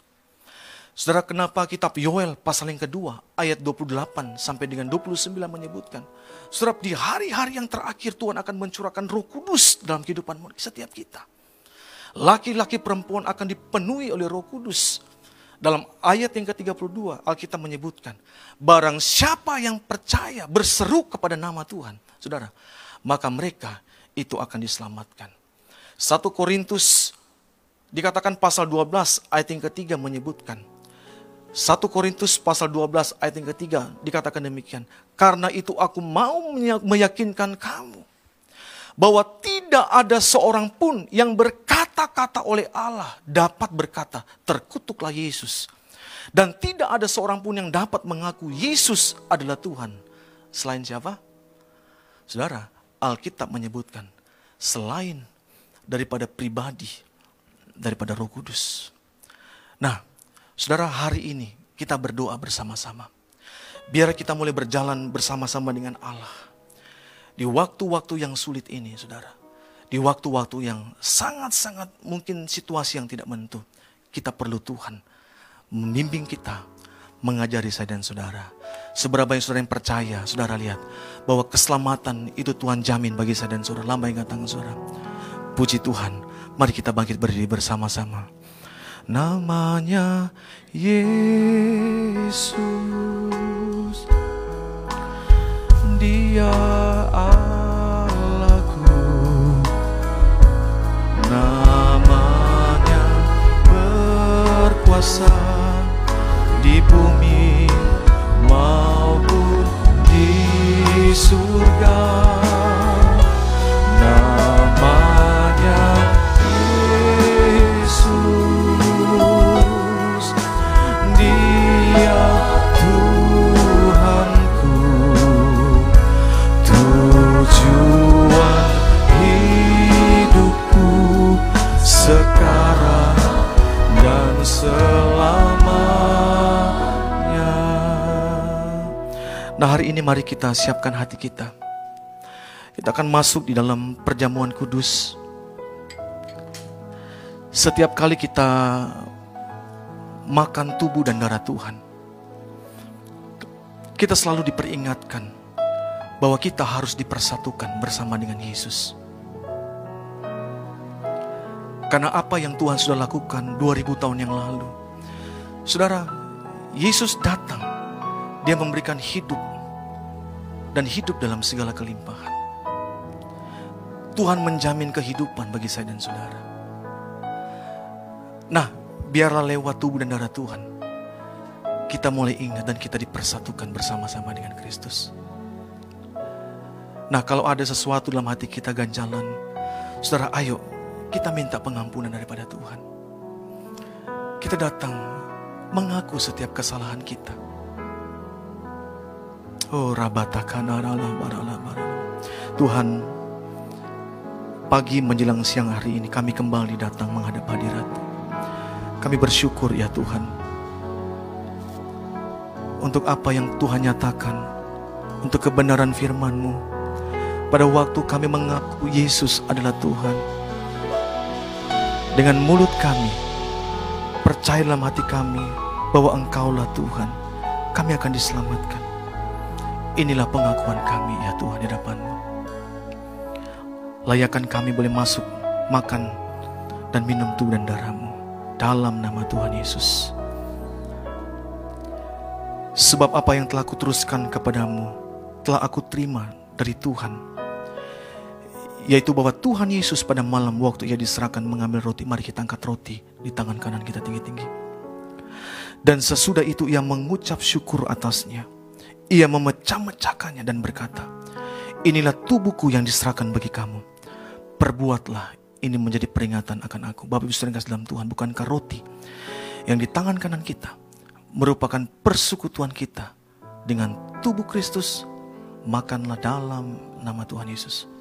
Saudara, kenapa kitab Yoel pasal yang kedua ayat 28 sampai dengan 29 menyebutkan. Saudara, di hari-hari yang terakhir Tuhan akan mencurahkan roh kudus dalam kehidupan setiap kita. Laki-laki perempuan akan dipenuhi oleh roh kudus. Dalam ayat yang ke-32 Alkitab menyebutkan. Barang siapa yang percaya berseru kepada nama Tuhan. Saudara, maka mereka itu akan diselamatkan. 1 Korintus dikatakan pasal 12 ayat yang ketiga menyebutkan. 1 Korintus pasal 12 ayat yang ketiga dikatakan demikian. Karena itu aku mau meyakinkan kamu bahwa tidak ada seorang pun yang berkata-kata oleh Allah dapat berkata, terkutuklah Yesus. Dan tidak ada seorang pun yang dapat mengaku Yesus adalah Tuhan. Selain siapa? Saudara, Alkitab menyebutkan, selain daripada pribadi, daripada roh kudus. Nah, saudara hari ini kita berdoa bersama-sama. Biar kita mulai berjalan bersama-sama dengan Allah di waktu-waktu yang sulit ini, saudara. Di waktu-waktu yang sangat-sangat mungkin situasi yang tidak menentu. Kita perlu Tuhan membimbing kita, mengajari saya dan saudara. Seberapa yang saudara yang percaya, saudara lihat bahwa keselamatan itu Tuhan jamin bagi saya dan saudara. Lambaikan tangan saudara. Puji Tuhan, mari kita bangkit berdiri bersama-sama. Namanya Yesus. Dia Allahku. Namanya berkuasa di bumi maupun di surga Nah hari ini mari kita siapkan hati kita. Kita akan masuk di dalam perjamuan kudus. Setiap kali kita makan tubuh dan darah Tuhan, kita selalu diperingatkan bahwa kita harus dipersatukan bersama dengan Yesus. Karena apa yang Tuhan sudah lakukan 2000 tahun yang lalu. Saudara, Yesus datang. Dia memberikan hidup dan hidup dalam segala kelimpahan. Tuhan menjamin kehidupan bagi saya dan saudara. Nah, biarlah lewat tubuh dan darah Tuhan, kita mulai ingat dan kita dipersatukan bersama-sama dengan Kristus. Nah, kalau ada sesuatu dalam hati kita ganjalan, saudara, ayo kita minta pengampunan daripada Tuhan. Kita datang mengaku setiap kesalahan kita. Oh, rabatakana Tuhan, pagi menjelang siang hari ini kami kembali datang menghadap hadirat. Kami bersyukur ya Tuhan. Untuk apa yang Tuhan nyatakan. Untuk kebenaran firman-Mu. Pada waktu kami mengaku Yesus adalah Tuhan. Dengan mulut kami. Percaya dalam hati kami bahwa Engkaulah Tuhan. Kami akan diselamatkan. Inilah pengakuan kami ya Tuhan di hadapan-Mu. Layakan kami boleh masuk, makan, dan minum tubuh dan darah-Mu dalam nama Tuhan Yesus. Sebab apa yang telah kuteruskan kepadamu telah aku terima dari Tuhan. Yaitu bahwa Tuhan Yesus pada malam waktu ia diserahkan mengambil roti, mari kita angkat roti di tangan kanan kita tinggi-tinggi. Dan sesudah itu ia mengucap syukur atasnya. Ia memecah-mecahkannya dan berkata, Inilah tubuhku yang diserahkan bagi kamu. Perbuatlah ini menjadi peringatan akan aku. Bapak Ibu Saudara dalam Tuhan, bukankah roti yang di tangan kanan kita merupakan persekutuan kita dengan tubuh Kristus? Makanlah dalam nama Tuhan Yesus.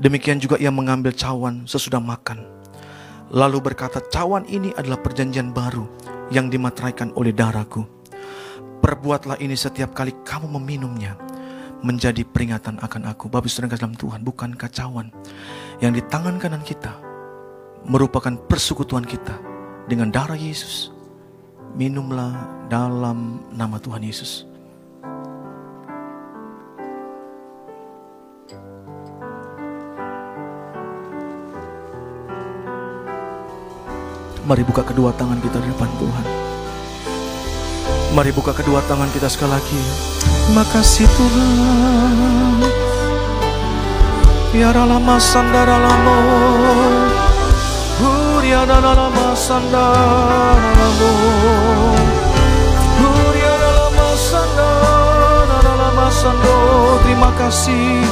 Demikian juga ia mengambil cawan sesudah makan. Lalu berkata, cawan ini adalah perjanjian baru yang dimateraikan oleh darahku. Perbuatlah ini setiap kali kamu meminumnya menjadi peringatan akan aku. Bapak saudara dalam Tuhan, bukan cawan yang di tangan kanan kita merupakan persekutuan kita dengan darah Yesus. Minumlah dalam nama Tuhan Yesus. Mari buka kedua tangan kita di depan Tuhan. Mari buka kedua tangan kita sekali lagi. Makasih Tuhan. Biara lama sandara lama. Huriana lama sandara lama. Huriana lama sandara lama sando. Terima kasih.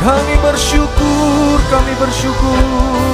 Kami bersyukur, kami bersyukur.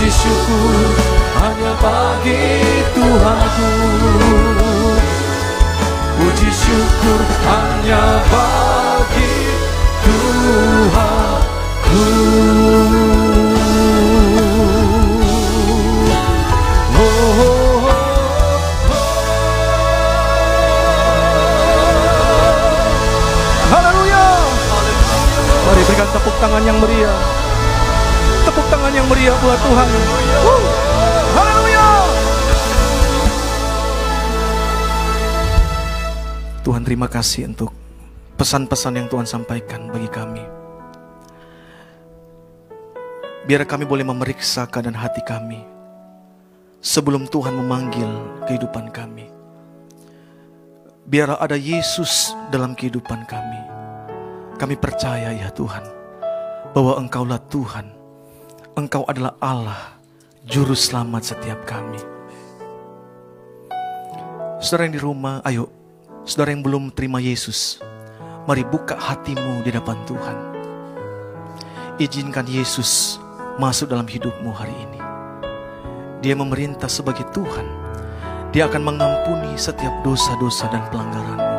Puji syukur hanya bagi Tuhanku. Puji syukur hanya bagi meriah buat Tuhan. Haleluya. Tuhan terima kasih untuk pesan-pesan yang Tuhan sampaikan bagi kami. Biar kami boleh memeriksa keadaan hati kami sebelum Tuhan memanggil kehidupan kami. Biar ada Yesus dalam kehidupan kami. Kami percaya ya Tuhan bahwa Engkaulah Tuhan. Engkau adalah Allah, juru selamat setiap kami. Saudara yang di rumah, ayo. Saudara yang belum terima Yesus, mari buka hatimu di depan Tuhan. Izinkan Yesus masuk dalam hidupmu hari ini. Dia memerintah sebagai Tuhan. Dia akan mengampuni setiap dosa-dosa dan pelanggaranmu.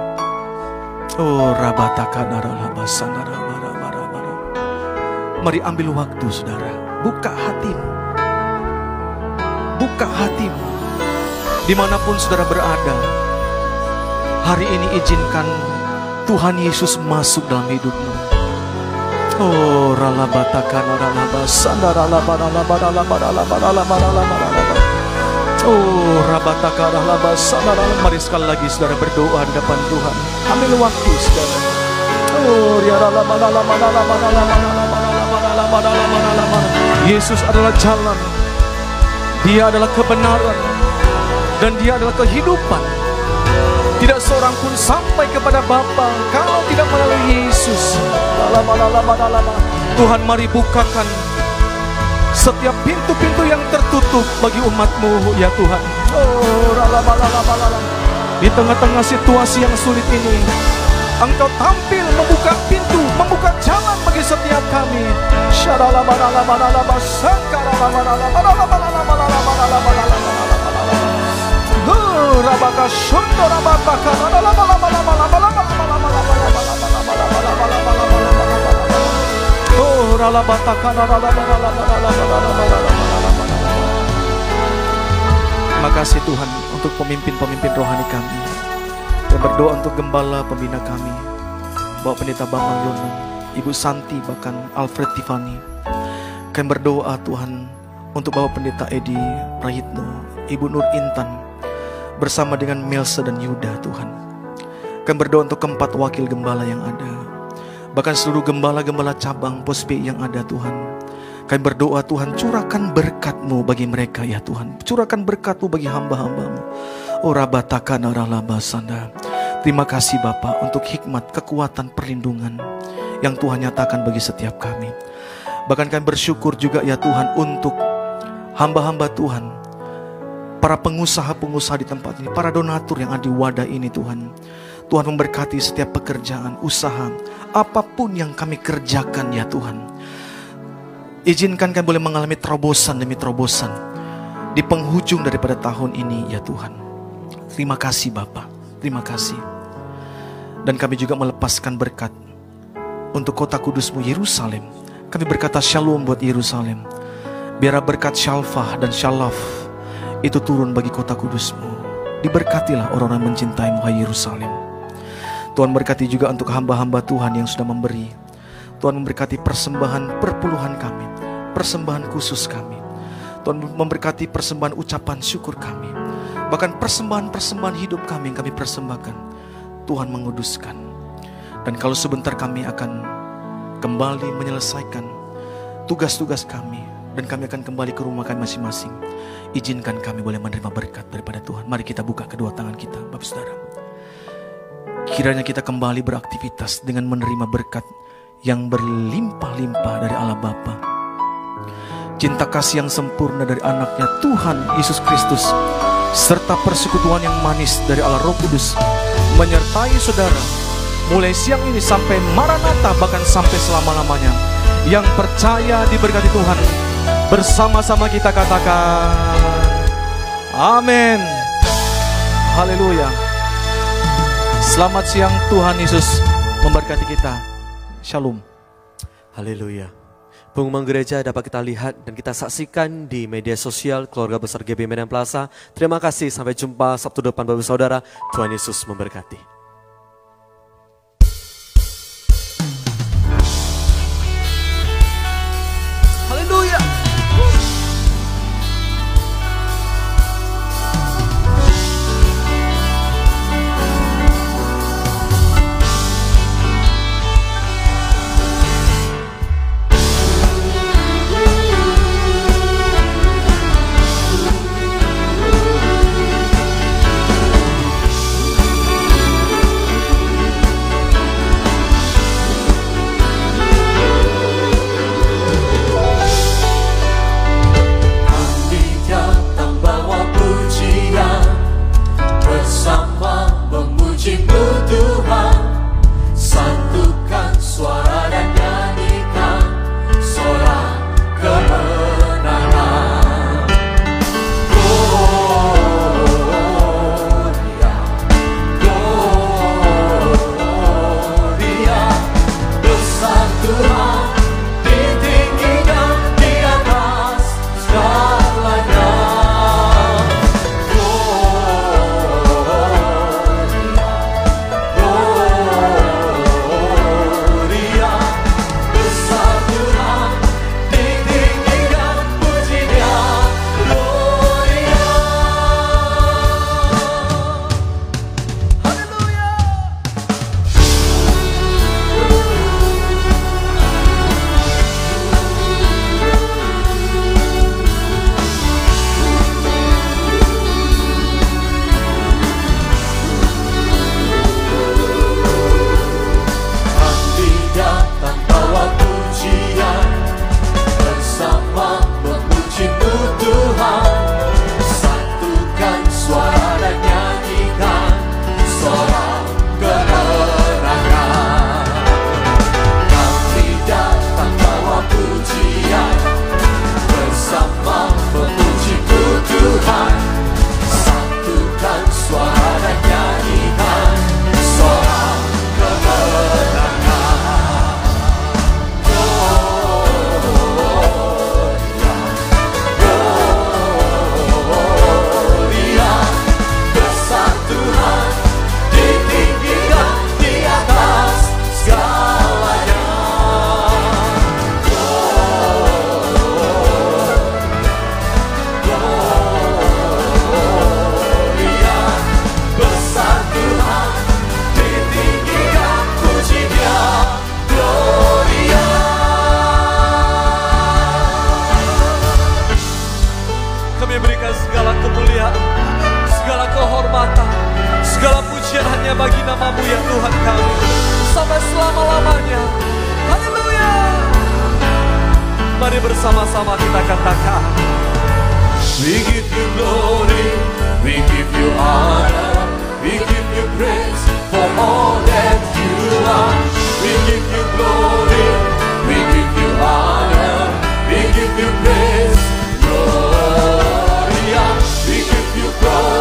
Oh, rabataka naralabasana Mari ambil waktu saudara. Buka hatimu. Buka hatimu. Di mana pun saudara berada. Hari ini izinkan Tuhan Yesus masuk dalam hidupmu. Oh, ralabataka naralabasana Oh, rabataka naralabasana Mari sekali lagi saudara berdoa di depan Tuhan. Ambil waktu saudara. Oh, Yesus adalah jalan. Dia adalah kebenaran. Dan dia adalah kehidupan. Tidak seorang pun sampai kepada Bapa kalau tidak melalui Yesus. Tuhan mari bukakan setiap pintu-pintu yang tertutup bagi umatmu ya Tuhan. Oh, Di tengah-tengah situasi yang sulit ini, Engkau tampil membuka pintu, membuka jalan bagi setiap kami. Terima kasih Tuhan untuk pemimpin-pemimpin rohani kami. Dan berdoa untuk gembala pembina kami. Bapak Pendeta Bambang Yono, Ibu Santi, bahkan Alfred Tiffany. Kami berdoa Tuhan untuk Bapak Pendeta Edi Prayitno, Ibu Nur Intan, bersama dengan Melsa dan Yuda Tuhan. Kami berdoa untuk keempat wakil gembala yang ada. Bahkan seluruh gembala-gembala cabang pospi yang ada Tuhan. Kami berdoa Tuhan curahkan berkat-Mu bagi mereka ya Tuhan. Curahkan berkat-Mu bagi hamba-hambamu. Oh rabataka naralabasanda. Terima kasih Bapak untuk hikmat, kekuatan, perlindungan yang Tuhan nyatakan bagi setiap kami. Bahkan kami bersyukur juga ya Tuhan untuk hamba-hamba Tuhan. Para pengusaha-pengusaha di tempat ini, para donatur yang ada di wadah ini Tuhan. Tuhan memberkati setiap pekerjaan, usaha, apa pun yang kami kerjakan ya Tuhan. Izinkan kami boleh mengalami terobosan demi terobosan di penghujung daripada tahun ini ya Tuhan. Terima kasih Bapak, terima kasih. Dan kami juga melepaskan berkat untuk kota kudusmu Yerusalem. Kami berkata shalom buat Yerusalem. Biar berkat syalfah dan syalaf itu turun bagi kota kudusmu. Diberkatilah orang-orang mencintaimu hai Yerusalem. Tuhan berkati juga untuk hamba-hamba Tuhan yang sudah memberi. Tuhan memberkati persembahan perpuluhan kami, persembahan khusus kami. Tuhan memberkati persembahan ucapan syukur kami. Bahkan persembahan-persembahan hidup kami yang kami persembahkan. Tuhan menguduskan. Dan kalau sebentar kami akan kembali menyelesaikan tugas-tugas kami. Dan kami akan kembali ke rumah kami masing-masing. Izinkan kami boleh menerima berkat daripada Tuhan. Mari kita buka kedua tangan kita, Bapak Saudara. Kiranya kita kembali beraktivitas dengan menerima berkat yang berlimpah-limpah dari Allah Bapa. Cinta kasih yang sempurna dari anaknya Tuhan Yesus Kristus serta persekutuan yang manis dari Allah Roh Kudus menyertai saudara mulai siang ini sampai Maranatha bahkan sampai selama-lamanya. Yang percaya diberkati Tuhan bersama-sama kita katakan Amin. Haleluya. Selamat siang Tuhan Yesus memberkati kita. Shalom. Haleluya. Pengumuman gereja dapat kita lihat dan kita saksikan di media sosial keluarga besar GB Medan Plaza. Terima kasih, sampai jumpa Sabtu depan Bapak Saudara. Tuhan Yesus memberkati. Segala pujian hanya bagi namamu ya Tuhan kami. Sampai selama-lamanya. Haleluya. Mari bersama-sama kita katakan We give you glory We give you honor We give you praise For all that you are. We give you glory We give you honor We give you praise. Gloria. We give you glory.